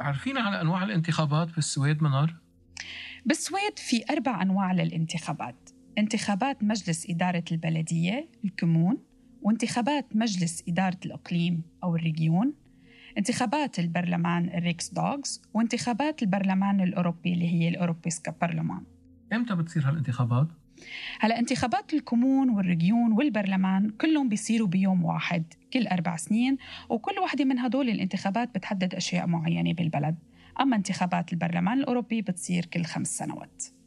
عارفين على أنواع الانتخابات بالسويد منار؟ بالسويد في أربع أنواع للانتخابات انتخابات مجلس إدارة البلدية ال kommun وانتخابات مجلس إدارة الإقليم أو ال region انتخابات البرلمان ال riksdags وانتخابات البرلمان الأوروبي اللي هي ال europeiska parlament إمتى بتصير هالانتخابات؟ هلا انتخابات ال kommun وال region والبرلمان كلهم بيصيروا بيوم واحد كل أربع سنين وكل واحدة من هدول الانتخابات بتحدد أشياء معينة بالبلد. أما انتخابات البرلمان الأوروبي بتصير كل خمس سنوات.